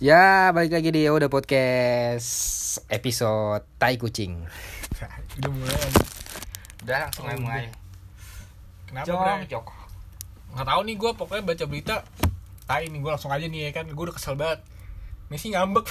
Ya, balik lagi di Udah Podcast episode Tai Kucing. Udah mulai aja. Udah langsung Oh, mulai. Kenapa Jok, Bray? jok. Nggak tahu nih gue pokoknya baca berita. Tai nih gue langsung aja nih ya kan. Gue udah kesel banget. Messi ngambek.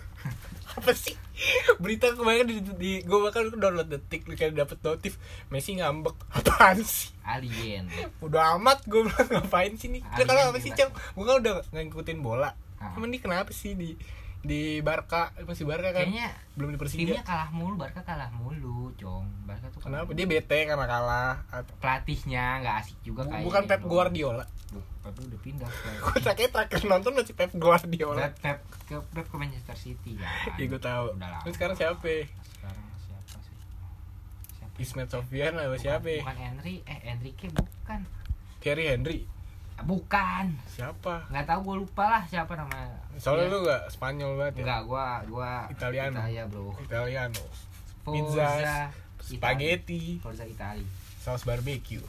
Apa sih? Berita kemarin di, di gue bahkan download detik kayak dapet notif Messi ngambek. Apaan sih? Alien. Udah amat gue bilang ngapain sih nih? Kalau apa sih cang? Gue kan udah ngikutin bola. Ah. Cuman nih kenapa sih di di Barca masih Barca kan? Kayaknya belum di Persija. timnya kalah mulu, Barca kalah mulu, Cong. Barca tuh kalah Kenapa mulu. dia bete karena kalah? Pelatihnya nggak asik juga kayak bukan Pep Guardiola. Pep udah pindah ke Gue terakhir terakhir nonton masih Pep Guardiola. Pep, Pep ke Pep ke Manchester City kan. Iya gue tahu. Udah lama. Sekarang siapa? Sekarang siapa sih? Siapa? Ismet Sofian lah Bukan- siapa? Bukan Henry, eh Enrique bukan. Thierry Henry. Bukan. Siapa? Nggak tahu gue lupa lah siapa namanya. Soalnya Iya. lu gak Spanyol banget ya? Enggak, gua gua Italiano. Italia, Bro. Italiano. Pizza. Spaghetti, Forza Italia. saus barbecue.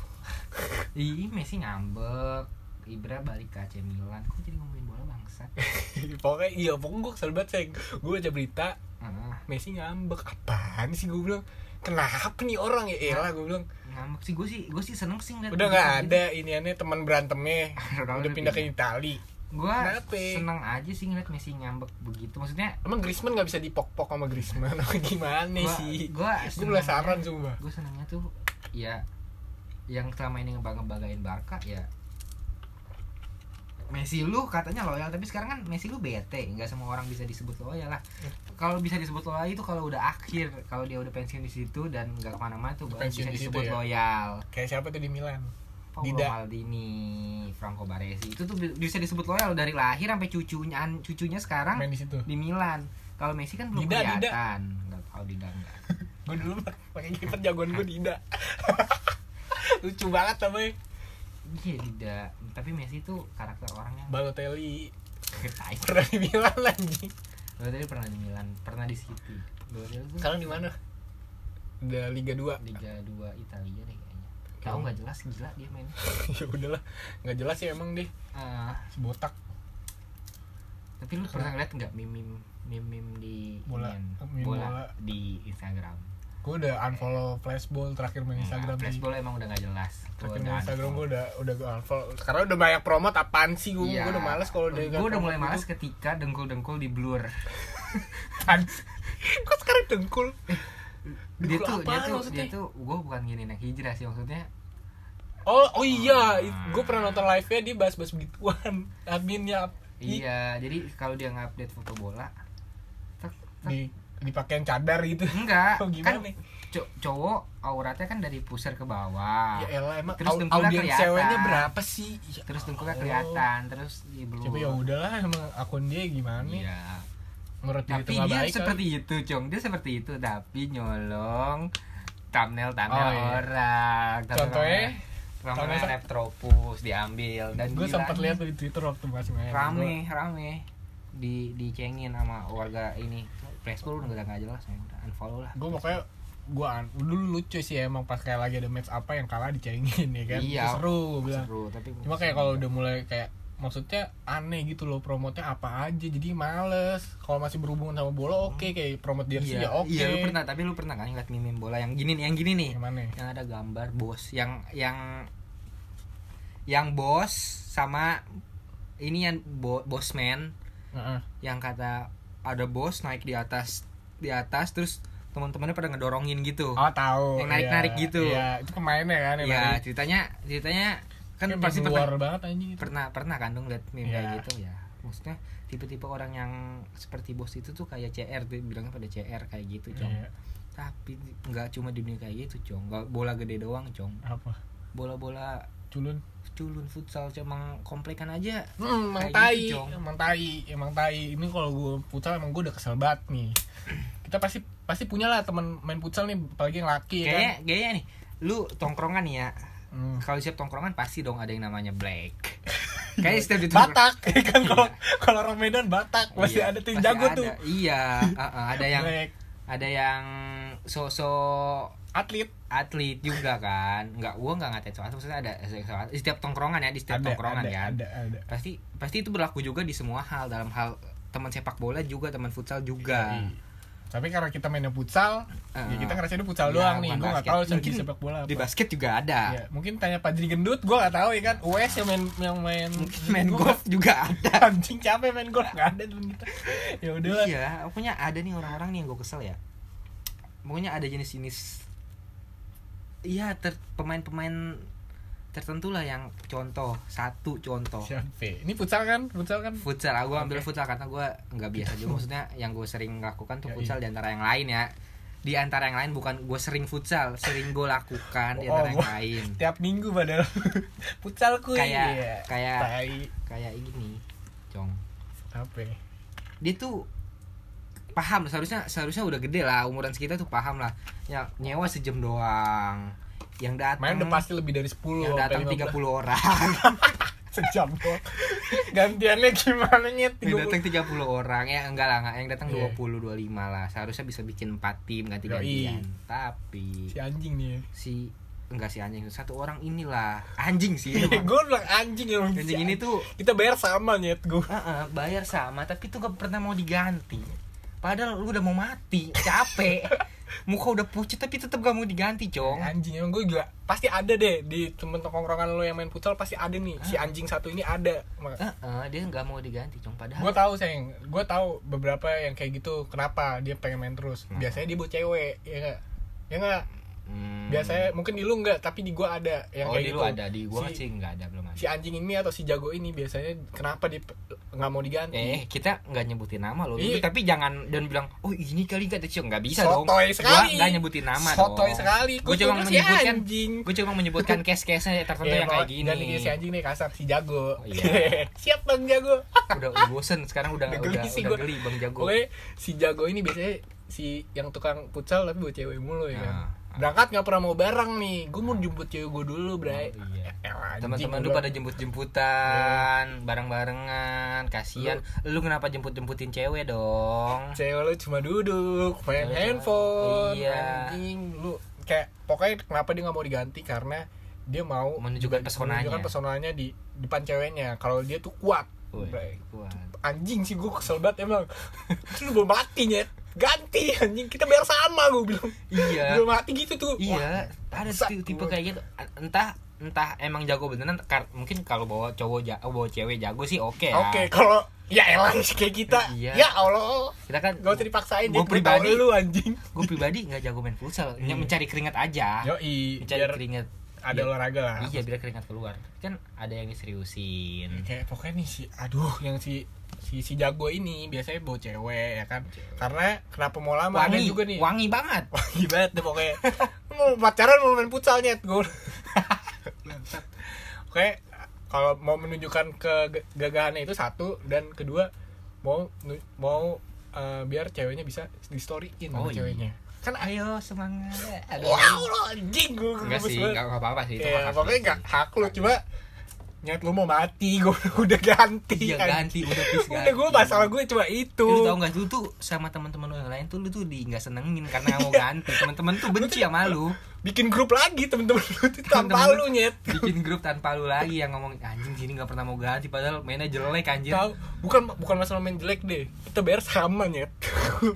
Ih, Messi ngambek. Ibra balik ke AC Milan. Kok jadi ngomongin bola bangsat? pokoknya iya pokoknya gue kesel banget sayang gue baca berita Ah, Messi ngambek. Apaan sih gue bilang? Kenapa nih orang ya? Elah gue bilang. Ngambek sih gue sih gue sih seneng sih ngeliat udah nggak gitu. ada ini aneh teman berantemnya. Udah pindah ke Itali. Kenapa? seneng aja sih ngeliat Messi ngambek begitu. Maksudnya emang Griezmann nggak bisa dipok-pok sama Griezmann? Apa gimana gua sih? gua gue penasaran sumpah. Gue senengnya tuh ya yang selama ini ngebangga-banggain Barca ya Messi lu katanya loyal tapi sekarang kan Messi lu bete nggak semua orang bisa disebut loyal lah. Kalau bisa disebut loyal itu kalau udah akhir kalau dia udah pensiun di situ dan nggak ke mana-mana tuh baru bisa disebut ya? loyal. Kayak siapa tuh di Milan? Paolo Dida. Maldini Franco Baresi. Itu tuh bi- bisa disebut loyal dari lahir sampai cucunya cucunya sekarang main di situ. di Milan. Kalau Messi kan belum Dida, Dida. kelihatan. Nggak tahu Dida enggak gue dulu pakai kiper jagoan gue Dida. Lucu banget tapi Iya tidak, tapi Messi itu karakter orangnya Balotelli tai. pernah di Milan lagi Balotelli pernah di Milan, pernah di City. Balotelli tuh sekarang di mana udah Liga 2 Liga 2 Italia deh kayaknya. Tahu nggak jelas gila dia main. ya udahlah nggak jelas sih emang deh Ah, botak tapi lu pernah ngeliat nggak meme meme di Bola. inian? Meme bola. di Instagram? Gue udah unfollow flashball terakhir main Instagram Nah, Flashball emang udah nggak jelas. Terakhir main Instagram gue udah udah gue unfollow. Karena udah banyak promote apaan sih gue Iya. gue udah males kalau udah Gua udah mulai malas ketika dengkul-dengkul di blur. kok sekarang dengkul? Dia Dengkul tuh dia tuh maksudnya? dia tuh gue bukan gini naik hijrah sih maksudnya. Oh oh iya. Ah. gue pernah nonton live nya dia bahas-bahas begituan. Adminnya. Iya jadi kalau dia ngupdate foto bola tek, tek, di dipakein cadar gitu. Enggak. Oh, kan gimana? co- cowok auratnya kan dari pusar ke bawah. Ya elah emang Terus dengkulnya kelihatan. ceweknya berapa sih? Ya terus dengkulnya kelihatan terus di blur Coba ya udahlah emang akun dia gimana nih? Iya. Menurut dia itu tapi nggak dia baik seperti itu cong. Dia seperti itu tapi nyolong thumbnail thumbnail Oh, iya. orang. Contohnya? Contohnya? Neptropus diambil dan gue sempat lihat di Twitter waktu masih main. Rame rame. Di dicengin sama warga ini Facebook udah nggak jelas ya udah unfollow lah. Gue pokoknya gue dulu lucu sih emang pas kayak lagi ada match apa yang kalah dicengin ya kan? Iya. Seru gue bilang. seru tapi cuma kayak kalau udah mulai kayak maksudnya aneh gitu loh promotnya apa aja jadi males. Kalau masih berhubungan sama bola oke kayak promote jersey iya, ya oke. iya lu pernah tapi lu pernah kan ngeliat meme bola yang gini nih yang gini nih? Yang mana yang ada gambar bos yang yang yang bos sama ini yang bo, bosman. Heeh. yang kata ada bos naik di atas di atas terus teman-temannya pada ngedorongin gitu. Oh tahu. Yang narik-narik iya. gitu. iya itu pemainnya kan yang ya ceritanya ceritanya kan Kayak pasti pernah banget anjing itu. Pernah pernah kan dong liat meme Iya. kayak gitu ya. Maksudnya tipe-tipe orang yang seperti bos itu tuh kayak CR tuh bilangnya pada CR kayak gitu cong. Iya. tapi nggak cuma di dunia kayak gitu cong. Nggak bola gede doang cong. Apa? Bola-bola culun culun futsal cuma komplekan aja Hmm, emang tai, gitu, emang tai, emang tai. Ini kalau gue futsal emang gue udah kesel banget nih. Kita pasti pasti punya lah teman main futsal nih, apalagi yang laki ya kayaknya kan. kayaknya nih lu tongkrongan nih ya Hmm. kalau siap tongkrongan pasti dong ada yang namanya black kayak setiap di Batak kan kalau Iya. kalau orang Medan Batak masih Iya, ada tim pasti jago ada. tuh. iya uh-uh, ada yang Black. ada yang sosok atlet. Atlet juga kan. Nggak gua nggak ngatain soal maksudnya ada soal di setiap tongkrongan ya di setiap ada tongkrongan ada, kan. ada ada. Pasti pasti itu berlaku juga di semua hal. Dalam hal teman sepak bola juga teman futsal juga. Iya. tapi karena kita mainnya futsal ya Eh, kita ngerasain futsal ya, doang nih. bukan gue nggak tahu Mungkin di sepak bola apa. di basket juga ada. Ya, mungkin tanya Padri Gendut gue nggak tahu ya kan? US yang main yang main mungkin main Gua golf juga ada. Anjing capek main golf? Nggak ada temen kita. Ya udah iya pokoknya ada nih orang-orang nih yang gue kesel ya. Pokoknya ada jenis-jenis iya ter pemain-pemain tertentu lah yang contoh satu contoh. Siapa? Ini futsal kan? Futsal kan? Futsal aku ambil Oke. futsal karena gue nggak biasa. Juga maksudnya yang gue sering lakukan tuh Ya, futsal di antara yang lain ya. Di antara yang lain bukan gue sering futsal sering gue lakukan di Oh, antara yang gua- lain. tiap minggu padahal. Futsalku Kayak- iya. kayak- kayak ini cong. Apa ya? dia tuh paham seharusnya seharusnya udah gede lah umuran sekitar tuh paham lah. Yang nyewa sejam doang. Yang datang main udah pasti lebih dari 10 yang datang 15. 30 orang. Sejam doang. Gantiannya gimana nyet yang datang 30 orang. Ya enggak lah enggak. Yang datang Iya. 20 25 lah. Seharusnya bisa bikin 4 tim ganti-gantian tapi si anjing nih. si enggak si anjing. Satu orang inilah. Anjing sih gue emang. bilang anjing si anjing ini tuh kita bayar sama nyet gue Heeh, bayar sama tapi tuh gak pernah mau diganti padahal lu udah mau mati capek. Muka udah pucat tapi tetap gak mau diganti cong. Anjing emang gue juga pasti ada deh di temen tongkrongan lo yang main futsal pasti ada nih. Si Ah. anjing satu ini ada. Heeh, dia nggak mau diganti cong padahal gue tahu sayang gue tahu beberapa yang kayak gitu kenapa dia pengen main terus. Kenapa? biasanya dia buat cewek ya nggak? Ya nggak Hmm. biasanya mungkin di lu nggak tapi di gue ada yang oh kayak di gitu lu ada di gua si, sih nggak ada belum ada si anjing ini atau si jago ini biasanya kenapa dia nggak mau diganti eh kita nggak nyebutin nama loh Iya. tapi jangan dan bilang oh ini kali gak cok nggak bisa dong Sotoy sekali. gua nggak nyebutin nama Sotoy dong sekali. gue Gua cuma si menyebutkan anjing. gue cuma menyebutkan case-case-nya tertentu Ya, yang kayak gini ganti si anjing nih kasar si jago Oh, iya. siap bang jago udah udah bosen sekarang udah Udah udah, gua. geli bang jago si jago ini biasanya si yang tukang futsal tapi buat cewek mulu ya kan. Berangkat nggak pernah mau bareng nih. Gue mau jemput cewek gue dulu, Bray. Oh, iya. Elah, anjing, teman-teman lu pada jemput-jemputan bareng-barengan kasihan lu kenapa jemput-jemputin cewek dong cewek lu cuma duduk main Cewek handphone Iya. anjing lu kayak pokoknya kenapa dia nggak mau diganti karena dia mau Menunjukkan pesonanya. menunjukkan pesonanya di depan ceweknya kalau dia tuh kuat Bray. kuat. anjing sih gue kesel banget emang lu belum mati nyet ganti anjing. Kita bayar sama gue bilang. Iya. Belum mati gitu tuh. Iya. Ada bangsat tipe, tipe kayak gitu. Entah entah emang jago beneran mungkin kalau bawa cowok jago bawa cewek jago sih oke ya. oke kalau ya elah kayak kita. Iya. ya allah. Kita kan gak usah dipaksain. Gua pribadi- lu anjing. gue pribadi nggak jago main futsal Iya. mencari keringat aja. Yoi mencari biar keringat. ada Iya. olahraga lah. Iya biar keringat keluar. Kan ada yang diseriusin. Kayak pokoknya nih si aduh yang si si si jago ini biasanya bawa cewek ya kan? Karena kenapa mau lama? Ada wangi juga nih. Wangi banget. Wangi banget deh pokoknya. Mau pacaran mau main futsal nyet gue oke kalau mau menunjukkan kegagahannya itu satu dan kedua mau mau eh, biar ceweknya bisa di storyin Oh, iya. ceweknya. kan ayo semangat. Aduh. wow lo anjing gue enggak sih enggak apa-apa sih itu ya, pokoknya asli. gak hak lu cuma nyet lu mau mati gue udah ganti Iya ganti udah please udah ganti. gue masalah gue cuma itu. Lu tau gak lu tuh sama teman-teman lu yang lain tuh lu tuh di nggak senengin karena mau ganti. Teman-teman tuh benci sama lu. Bikin grup lagi temen-temen lu tuh tanpa lu nyet. bikin grup tanpa lu lagi yang ngomong anjing sini nggak pernah mau ganti padahal mainnya jelek anjir tahu bukan bukan masalah main jelek deh. Kita bayar sama nyet.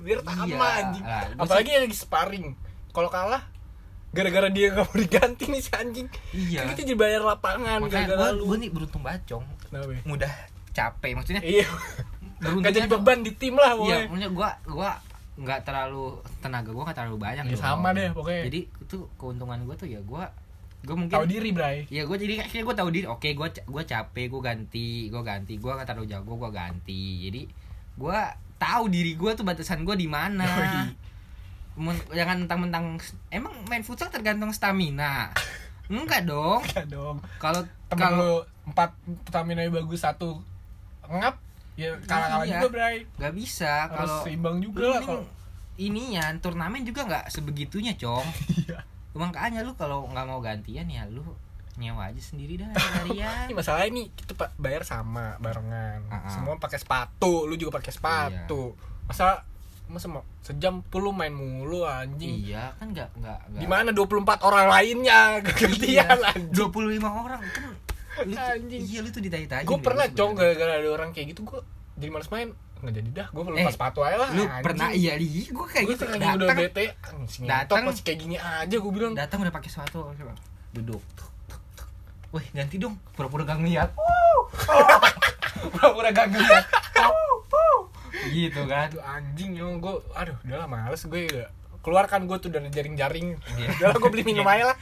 Biar sama Iya. anjing. gua apalagi yang lagi sparring. Kalau kalah gara-gara dia nggak mau diganti nih si anjing. Iya. Kan kita dibayar lapangan makanya gue nih beruntung bacong kenapa ya? mudah capek maksudnya iya. Gak jadi beban di tim lah iya pokoknya maksudnya gue gue nggak terlalu tenaga gue nggak terlalu banyak Ya, sama deh pokoknya. Jadi itu keuntungan gue tuh ya gue gue mungkin tahu diri bray. Iya gue jadi akhirnya gue tahu diri. Oke gue gue capek gue ganti gue ganti. Gue nggak terlalu jago gue ganti. Jadi gue tahu diri gue tuh batasan gue di mana jangan mentang-mentang emang main futsal tergantung stamina? Enggak dong. Enggak dong. Kalau kalau empat stamina bagus satu ngap ya kalah kalah Iya. juga bray. Nggak bisa kalau seimbang juga lah kalau. ininya turnamen juga nggak sebegitunya cong. Iya. Makanya lu kalau nggak mau gantian ya lu nyewa aja sendiri dah harian. Ini masalahnya nih kita pa- bayar sama barengan. Ah, ah. semua pakai sepatu lu juga pakai sepatu. Masa masa sejam tuh lu main mulu anjing. Iya kan nggak nggak di mana 24 orang lainnya? Gantian anjing. dua puluh lima orang. Kan lu tuh- Anjing. iya lu tuh ditanya-tanya gue pernah cong gara-gara ada orang kayak gitu gue jadi males main. Nggak jadi dah gue lepas Eh, sepatu aja lah lu anjing. pernah iya di gue kayak gue gitu. lagi udah datang. bete. Anjing Datang. datang. masih kayak gini aja gue bilang. Datang udah pakai sepatu coba. Duduk. Wih ganti dong. Pura-pura gak ngeliat. Pura-pura gak ngeliat gitu kan. Aduh anjing emang gue aduh udah lah males gue ya. Keluarkan gue tuh dari jaring-jaring. Iya. udah lah gue beli minum aja lah.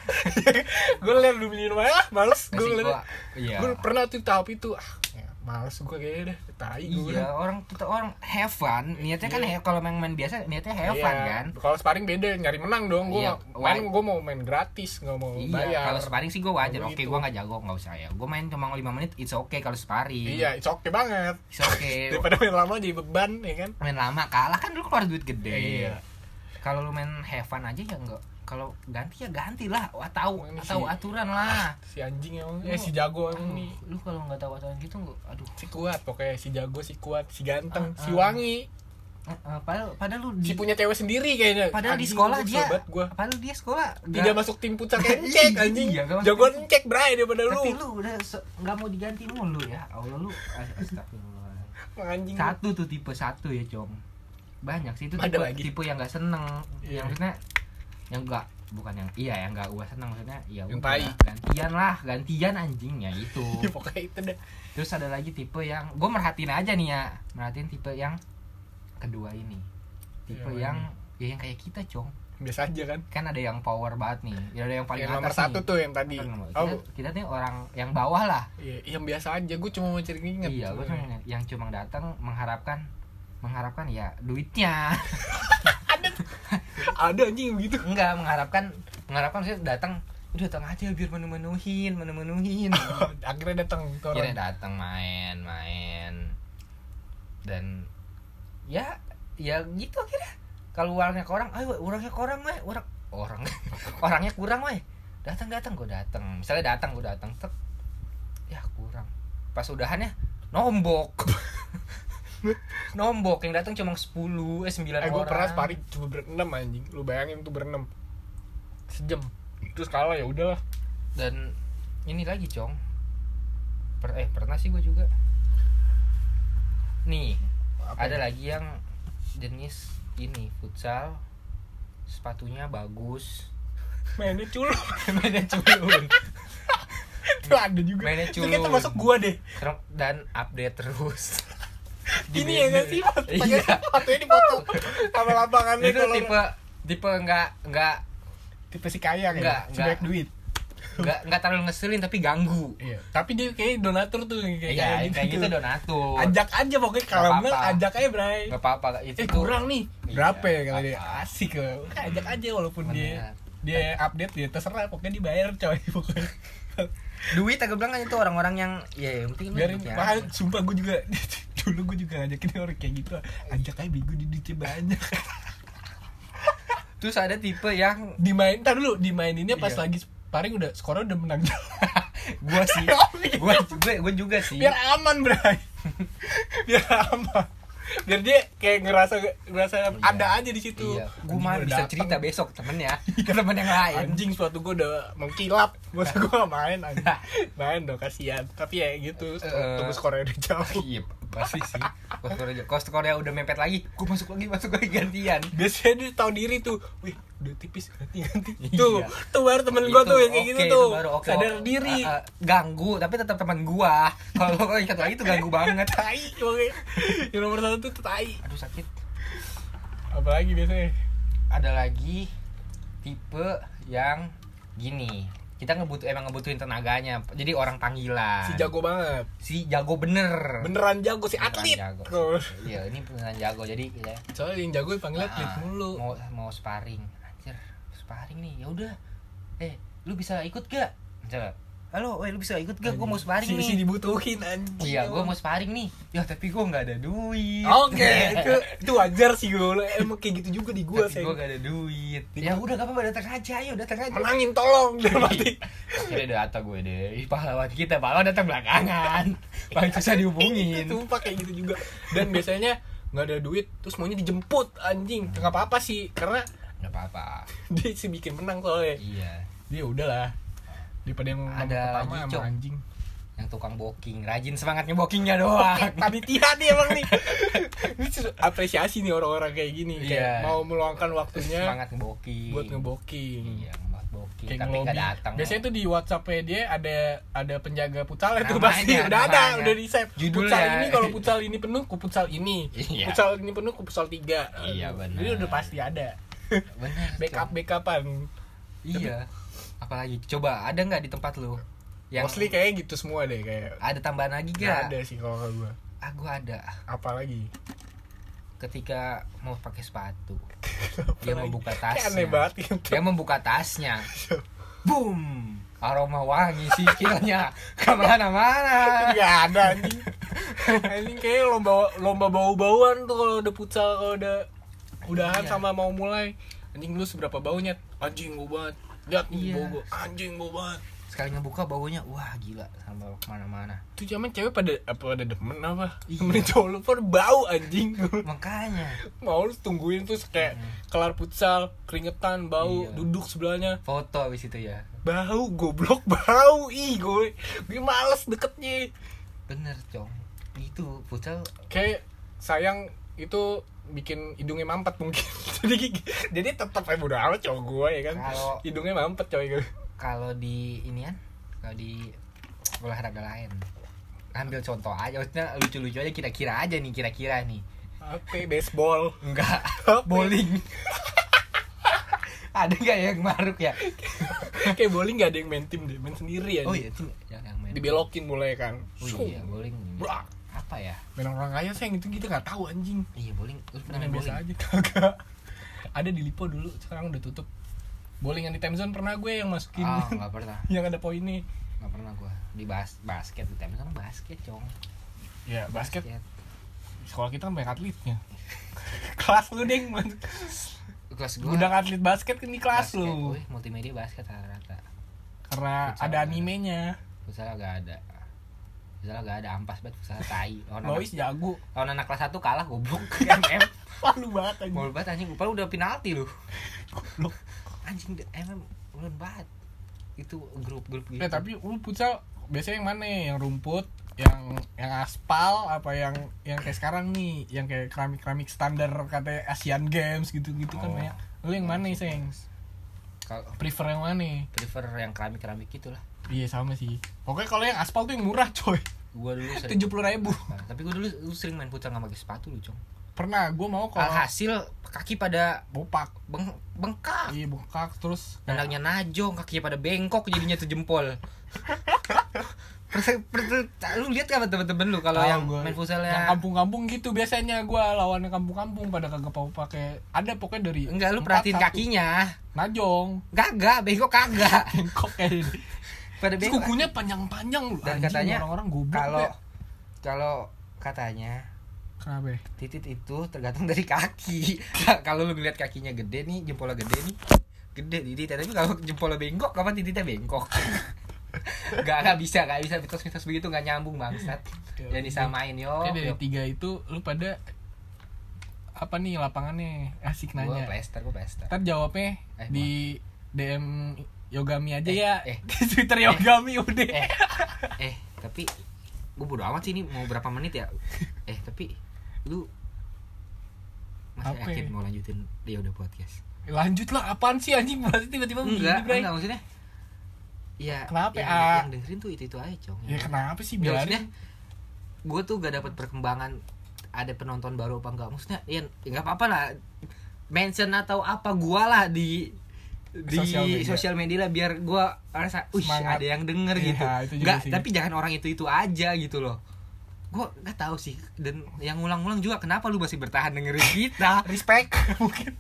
Gue liat beli minum aja lah males. Gue iya. Gue pernah tuh tahap itu ah ya, males gue kayaknya deh tai gue iya orang kita orang have fun niatnya kan Iya. have- kalau main main biasa niatnya have fun kan kalau sparring beda nyari menang dong gue Iya, main gue mau main gratis nggak mau Iya, bayar kalau sparring sih gue wajar. Oke, gitu. gue nggak jago, nggak usah ya. Gue main cuma 5 menit, it's okay kalau sparring. iya it's okay banget it's okay. daripada main lama jadi beban ya kan main lama kalah kan lu keluar duit gede. Iya. Kalau lu main have fun aja ya enggak. Kalau ganti ya ganti lah. Wah tahu Ini tahu si- aturan lah. si anjing emang eh si jago emang Aduh, nih lu kalau nggak tahu aturan gitu nggak. Aduh. si kuat pokoknya si jago si kuat si ganteng Ah, si ah. wangi Eh, eh, padahal padahal lu di si punya cewek sendiri kayaknya padahal di Anjing, sekolah gua dia gua padahal dia sekolah tidak nggak- masuk tim futsal kayak encek anjing Iya, jagoan tim. encek bray daripada tapi lu lu udah nggak mau diganti mulu ya Allah lu astagfirullah anjing satu tuh tipe satu ya com banyak sih itu Ada tipe lagi. tipe yang nggak seneng Iya. yang maksudnya yang enggak. Bukan yang iya yang enggak. Gua seneng maksudnya ya Yang tai. gantian lah gantian anjingnya itu ya, pokoknya itu deh. Terus ada lagi tipe yang gue merhatiin aja nih ya. Merhatiin tipe yang kedua ini. Tipe Yang yang ya yang kayak kita cong. Biasa aja kan? Kan ada yang power banget nih. Ya ada yang paling yang nomor atas satu nih. tuh yang tadi. Oh. kita, kita nih orang yang bawah lah. Iya yang biasa aja. Gue cuma mau cari inget iya gue cuma yang cuma datang mengharapkan mengharapkan ya duitnya ada anjing begitu. Enggak mengharapkan mengharapkan saya datang udah datang aja biar menu-menuhin menu-menuhin. Akhirnya datang orang. Datang main main. Dan ya ya gitu akhirnya. Kalau orangnya ke orang ayo orangnya ke orang weh orang orang orangnya kurang weh datang datang gue datang. Misalnya datang gue datang tek. Ya kurang. Pas udahannya nombok nombok yang datang cuma 10 eh 9 eh gue orang. pernah sparring cuma berenam anjing. Lu bayangin tuh berenam. Sejam. Terus kalah ya udahlah. Dan ini lagi cong. Per eh pernah sih gue juga. Nih Apa ada ya? lagi yang jenis ini futsal. Sepatunya bagus. Mainnya culun. Mainnya culun. Itu ada juga. Mainnya itu culun. termasuk gua deh. Dan update terus Gini ya nggak sih? Pakai iya. sepatunya dipoto sama lapangannya itu kalau tipe tipe nggak nggak tipe si kaya kayak Nggak, si nggak. banyak duit. Nggak nggak terlalu ngeselin tapi ganggu. Iya. Tapi dia kayak donatur tuh kayak iya kayak gitu. tuh. donatur. Ajak aja pokoknya kalau Nggak menang apa-apa. ajak aja Bray. Nggak apa-apa itu eh kurang nih. Iya, berapa ya kalau dia? asik loh. Ajak aja walaupun dia Bener. dia update dia terserah pokoknya dibayar coy pokoknya duit aku bilang kan itu orang-orang yang ya yang penting biarin. mahal aja. sumpah gue juga dulu gue juga ngajakin orang kayak gitu ajak aja bego di duitnya banyak. Terus ada tipe yang dimain ntar dulu dimaininnya pas Iya. lagi sparring udah skornya udah menang. Gua sih. Gua gue gue juga sih. Biar aman bray. Biar aman biar dia kayak ngerasa ngerasa Iya. ada aja di situ. Iya. Anjing, mah bisa datang. cerita besok ke temennya ke temen yang lain. Anjing suatu gue udah mengkilap. Masa gue main anjing. Main dong kasihan. Tapi ya gitu Eh. tunggu skornya udah jauh. iya pasti sih. Kalau skornya kalau skornya udah mepet lagi. Gua masuk lagi masuk lagi gantian. Biasanya dia tahu diri tuh. Wih udah tipis ganti ganti. Iya. tuh tuh baru temen gue tuh yang kayak gitu tuh. baru oke. sadar diri. Ah, ah, ganggu tapi tetap teman gua. Kalau satu lagi tuh ganggu banget. Tai yang nomor satu tuh tai. Aduh sakit. Apalagi biasanya? Ada lagi tipe yang gini kita ngebutuh emang ngebutuhin tenaganya. Jadi orang panggilan. Si jago banget. Si jago bener. Beneran jago si Beneran atlet. jago. Iya ini beneran jago. Jadi ya, soalnya yang jago dipanggil atlet ah, mulu. mau mau sparring. Anjir sparring nih. Ya udah. Eh lu bisa ikut gak? Coba halo eh lu bisa ikut gak? Gue mau sparring si, nih. si dibutuhin anjing. Iya gue mau sparring nih. Ya tapi gue nggak ada duit. Oke, itu, itu wajar sih gue. Emang kayak gitu juga di gue tapi sih. gue gak ada duit. Ya udah gak apa-apa datang aja ayo datang aja. Menangin tolong dia mati. akhirnya data gue deh. Ih, pahlawan kita pahlawan datang belakangan. Paling susah dihubungin. Sumpah kayak gitu juga. Dan biasanya nggak ada duit terus maunya dijemput anjing. Nggak apa apa sih karena nggak apa-apa. dia sih bikin menang soalnya. Iya. Dia udahlah daripada yang Ada pertama sama Cok. anjing yang tukang booking. Rajin semangatnya bookingnya doang. Panitia nih emang nih. Ini apresiasi nih orang-orang kayak gini. Kayak Iya. mau meluangkan waktunya semangat ngebooking. buat ngeboking iya semangat booking. Kayak tapi nggak datang. Biasanya tuh di WhatsApp dia ada ada penjaga futsal itu pasti. Udah ada udah di save Judulnya. futsal ini kalau futsal ini penuh ke futsal ini. Iya. futsal ini penuh ke futsal tiga. Iya, benar. jadi udah pasti ada. Benar backup backupan. Iya apalagi? Coba ada nggak di tempat lu? Yang mostly kayak gitu semua deh kayak ada tambahan lagi nggak? Gak? ada sih kalau gua. Ah gua ada. Apalagi? Ketika mau pakai sepatu. Dia Apalagi. membuka tasnya. aneh banget gitu. Dia membuka tasnya. Boom! Aroma wangi sikilnya ke mana-mana. Nggak ada anjing. Anjing kayak lomba lomba bau-bauan tuh kalau udah futsal kalau udah udahan Iya. sama mau mulai. Anjing lu seberapa baunya? Anjing bau banget lihat Iya. bau anjing bau banget. Sekali ngebuka baunya wah gila. Sama ke mana-mana. Itu zaman cewek pada apa pada demen apa? Iya. temen cowok lu pada bau anjing. Makanya. Mau lu tungguin terus kayak kelar futsal keringetan bau Iya. duduk sebelahnya. Foto abis itu ya. Bau goblok bau. Ih gue gue males deketnya. Bener cong. Itu futsal kayak sayang itu bikin hidungnya mampet mungkin. Jadi jadi tetap aja bodo amat cowok gue ya kan? Kalau- hidungnya mampet coy gue. kalau di inian kalau di olahraga lain. Ambil contoh aja maksudnya lucu-lucu aja kira-kira aja nih kira-kira nih. Apa? Baseball. Enggak. Bowling. Ada nggak yang maruk ya? Kayak bowling gak ada yang main tim deh main sendiri ya oh iya itu yang, yang main dibelokin mulai kan. Oh iya bowling. Brak. Apa ya? Main orang kaya sayang itu kita nggak tahu anjing. Iya bowling. Lu pernah main biasa aja kagak. Ada di Lipo dulu sekarang udah tutup. Bowling yang di time zone pernah gue yang masukin. Oh nggak pernah. Yang ada poinnya. Nggak pernah gua. Di bas basket di time kan basket cong. Ya basket. Sekolah kita kan banyak atletnya. Kelas lu deng. Kelas gua. Gudang atlet basket kan di kelas basket, lu. wih, multimedia basket rata-rata. Karena Futsal ada ada. animenya. Futsal gak ada futsal gak ada ampas banget futsal tai. Lawan Lois anak, jago. lawan anak kelas 1 kalah goblok. MM malu banget aja Mul banget anjing, padahal udah penalti lu Anjing, MM ulun banget. Itu grup-grup gitu. Eh tapi lu futsal biasanya yang mana yang rumput yang yang aspal apa yang yang kayak sekarang nih? Yang kayak keramik keramik standar kata Asian Games gitu gitu kan Oh. banyak. Lu yang mana sih yang Kalau prefer yang mana prefer yang keramik-keramik gitu lah iya sama sih. Pokoknya kalau yang aspal tuh yang murah coy. Gua dulu sering. Tujuh puluh ribu. Nah, Tapi gua dulu lu sering main futsal gak pakai sepatu lu, Cong. Pernah gue mau kalau Alhasil kaki pada bopak. beng bengkak. Iya bengkak terus Dandangnya najong, kakinya pada bengkok jadinya tuh jempol lu lihat kan temen-temen lu kalau yang gua. main futsal yang kampung-kampung gitu biasanya gua lawan kampung-kampung pada kagak mau pakai ada pokoknya dari enggak lu perhatiin kakinya. Najong. Kagak, bengkok kagak. bengkok kayak ini Pada bengkok. kukunya panjang-panjang lu Dan Anjing, katanya orang-orang goblok Kalau ya. kalau katanya kenapa ya? titit itu tergantung dari kaki. kalau lu ngeliat kakinya gede nih, jempolnya gede nih, gede titit. Tapi kalau jempolnya bengkok, kapan tititnya bengkok? gak, gak bisa, gak bisa mitos-mitos begitu gak nyambung bangsat. Ya, Jadi disamain yo. Kayak dari yo. tiga itu lu pada apa nih lapangannya asik Gua nanya plaster, gua plaster. ntar jawabnya Eh, di DM Yogami aja Eh, ya eh. di Twitter Yogami udah eh, eh, tapi gue bodo amat sih ini mau berapa menit ya? Eh, tapi lu masih Apa yakin ya? mau lanjutin dia udah podcast? lanjut lah apaan sih anjing pasti tiba-tiba begini, enggak Bray. enggak maksudnya ya Kenapa, yang, ah? yang dengerin tuh itu itu aja cong ya kenapa sih Ya, biarin gue tuh gak dapat perkembangan ada penonton baru apa enggak maksudnya ya nggak apa-apa lah mention atau apa gua lah di di Sosial media. lah biar gua rasa Semangat. ada yang denger Iya, gitu. nggak tapi jangan orang itu itu aja gitu loh. Gua nggak tahu sih dan yang ulang-ulang juga kenapa lu masih bertahan dengerin kita? Respect mungkin.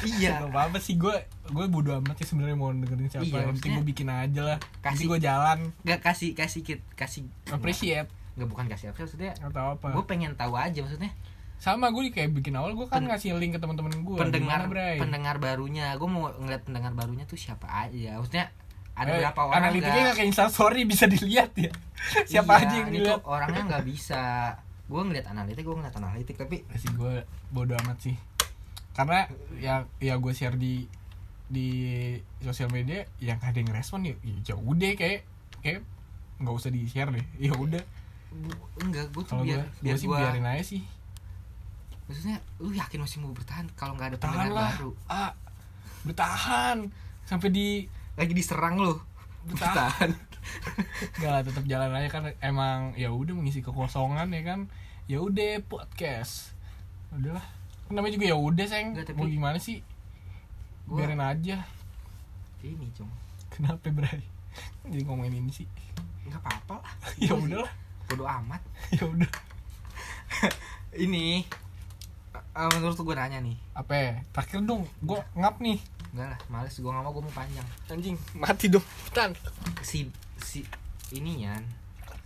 Iya. Gak apa-apa sih gue gue bodo amat sih sebenarnya mau dengerin siapa. Iya, yang penting gue bikin aja lah. Kasih- kasih gue jalan. Nggak kasih kasih kit- kasih appreciate. Nggak bukan kasih apa maksudnya atau apa? gue pengen tahu aja maksudnya sama gue kayak bikin awal gue kan Pen- ngasih link ke teman-teman gue pendengar Bray? pendengar barunya. Gue mau ngeliat pendengar barunya tuh siapa aja. Maksudnya ada Eh, berapa orang analitiknya nggak? kayak instastory bisa dilihat ya? Siapa Iya, aja yang dilihat? orangnya nggak bisa. Gue ngeliat analitik gue ngeliat analitik tapi Ya sih gue bodo amat sih. Karena ya ya gue share di di sosial media yang ada yang respon ya ya udah kayak kayak nggak usah di share deh. Ya udah. Enggak gue tuh biar gue biar sih gue biarin aja sih maksudnya lu yakin masih mau bertahan kalau nggak ada lah. baru? Ah bertahan. Sampai di lagi diserang lu. Bertahan. Enggak lah tetap jalan aja kan. Emang ya udah mengisi kekosongan ya kan. Ya udah podcast. Udahlah namanya juga ya udah sayang Nggak, tapi- mau gimana sih? Gua- biarin aja. Ini cung. Kenapa Bray? Jadi ngomongin ini sih. Nggak apa-apa lah. Ya udahlah. bodo amat. Ya udah. Ini eh, menurut gue nanya nih. Apa ya? terakhir dong gue ngap nih. Enggak lah males. Gue nggak mau gue mau panjang. Anjing mati dong. Tan si si ini ya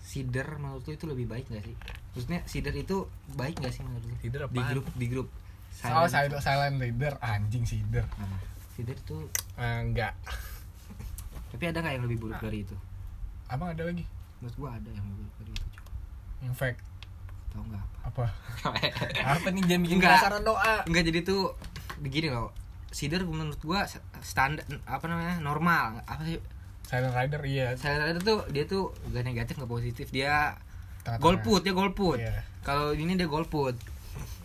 sider menurut lu itu lebih baik gak sih? Maksudnya sider itu baik gak sih menurut lu? Sider di apaan? grup di grup. Salah silent, silent leader anjing sider. Apa? sider itu Eh, enggak. Tapi ada nggak yang lebih buruk dari itu? Abang ada lagi? Menurut gua ada yang lebih buruk dari itu Cok. yang fake tahu nggak apa? Apa? Apa nih jangan bikin Enggak. penasaran doa. Enggak jadi tuh begini loh. Sider menurut gua standar apa namanya normal. Apa sih? Silent rider iya. Saya itu tuh dia tuh gak negatif gak positif. Dia golput dia golput. Iya. kalau ini dia golput.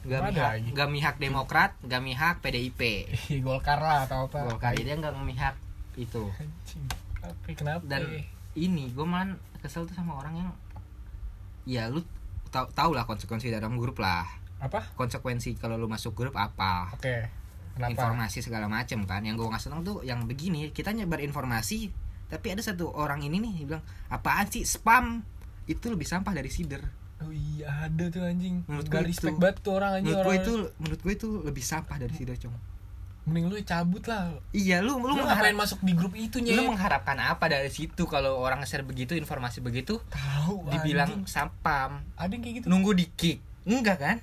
Gak Ada mihak lagi. gak mihak demokrat gak mihak PDIP Golkar lah atau apa. Golkar dia nggak memihak itu. Anjing. Apa kenapa dan ini gue malah kesel tuh sama orang yang ya lu tau tau lah konsekuensi dalam grup lah. Apa? Konsekuensi kalau lu masuk grup apa? Oke kenapa? Informasi segala macem kan. Yang gue nggak seneng tuh yang begini. Kita nyebar informasi tapi ada satu orang ini nih bilang apaan sih? Spam. Itu lebih sampah dari sider. Oh iya ada tuh anjing. Menurut gua respect itu- banget tuh orang anjing menurut gue itu menurut gue itu lebih sampah dari sider cong mending lu cabut lah. Iya lu lu, lu ngapain masuk di grup itu lu nyet mengharapkan apa dari situ kalau orang share begitu informasi begitu? Tahu dibilang sampam. Ada yang kayak gitu? Nunggu di kick. Enggak kan?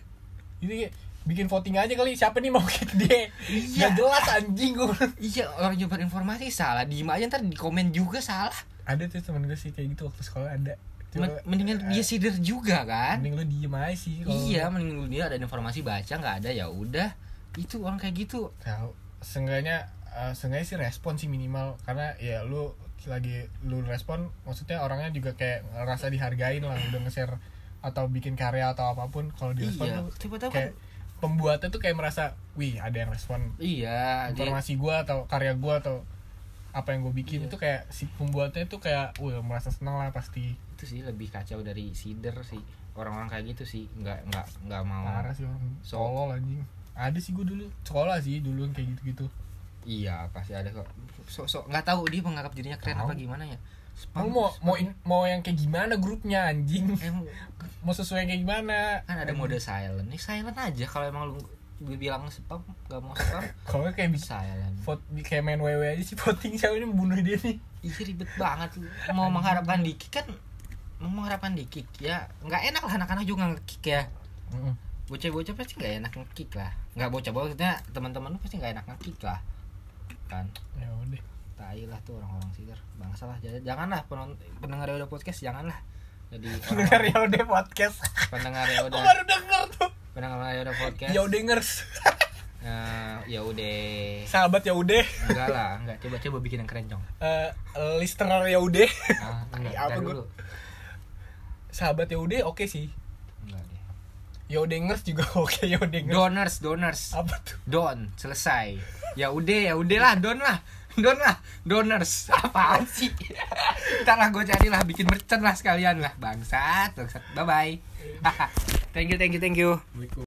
Ini kayak bikin voting aja kali siapa nih mau kick dia? Iya. Gak jelas anjing gue iya orang nyebar informasi salah. Diem aja ntar di komen juga salah. Ada tuh temen gue sih kayak gitu waktu sekolah ada. Cuma, Men- mendingan dia sider juga kan? mending lu diem aja sih iya mending lu dia ada informasi baca nggak ada ya udah itu orang kayak gitu. Tahu. Seenggaknya eh, seenggaknya sih respon sih minimal. Karena ya lu lagi lu respon maksudnya orangnya juga kayak ngerasa dihargain lah udah nge-share atau bikin karya atau apa pun kalau di respon iya. tuh kayak kan pembuatnya tuh kayak merasa wih ada yang respon iya dia, informasi gua atau karya gua atau apa yang gue bikin. Iya. itu kayak si pembuatnya tuh kayak wah merasa senang lah pasti. Itu sih lebih kacau dari sider sih. Orang-orang kayak gitu sih. Nggak nggak nggak mau parah sih orang So- tolol anjing ada sih gue dulu sekolah sih dulu yang kayak gitu-gitu. Iya pasti ada kok. Sok sok nggak tahu dia menganggap dirinya keren Tahu. apa gimana ya? Mau mau mau, in- mau yang kayak gimana grupnya anjing? Em, mau sesuai kayak gimana? Kan ada mode silent. Nih silent aja kalau emang lu bilang spam gak mau spam. Kalau kayak bisa silent. vote kayak main WW aja sih voting siapa ini membunuh dia nih. Iya ribet banget. Mau mengharapkan di kick kan mau mengharapkan di kick ya. Nggak enak lah anak-anak juga nge-kick ya bocah-bocah pasti nggak enak nge-kick lah. Nggak bocah-bocah maksudnya teman-teman lu pasti nggak enak nge-kick lah. Kan? Ya udah. Tai lah tuh orang-orang sider. Bangsa lah. Jangan- janganlah pendengar udah podcast janganlah. Jadi orang ya udah podcast. Pendengar ya udah baru denger tuh. Pendengar ya udah podcast. Ya udengers Eh, ya udah sahabat ya udah enggak lah enggak. Coba coba bikin yang keren cong Eh, listener ya udah ah, enggak, Apa ntar gua- dulu. Sahabat ya udah oke sih. Enggak deh udengers juga oke udengers donors donors. Apa tuh? Don selesai. Ya udah ya udahlah don lah. Don lah donors. Apaan sih? Ntar lah gue carilah bikin merchant lah sekalian lah. Bangsat bangsat. Bye bye thank you thank you thank you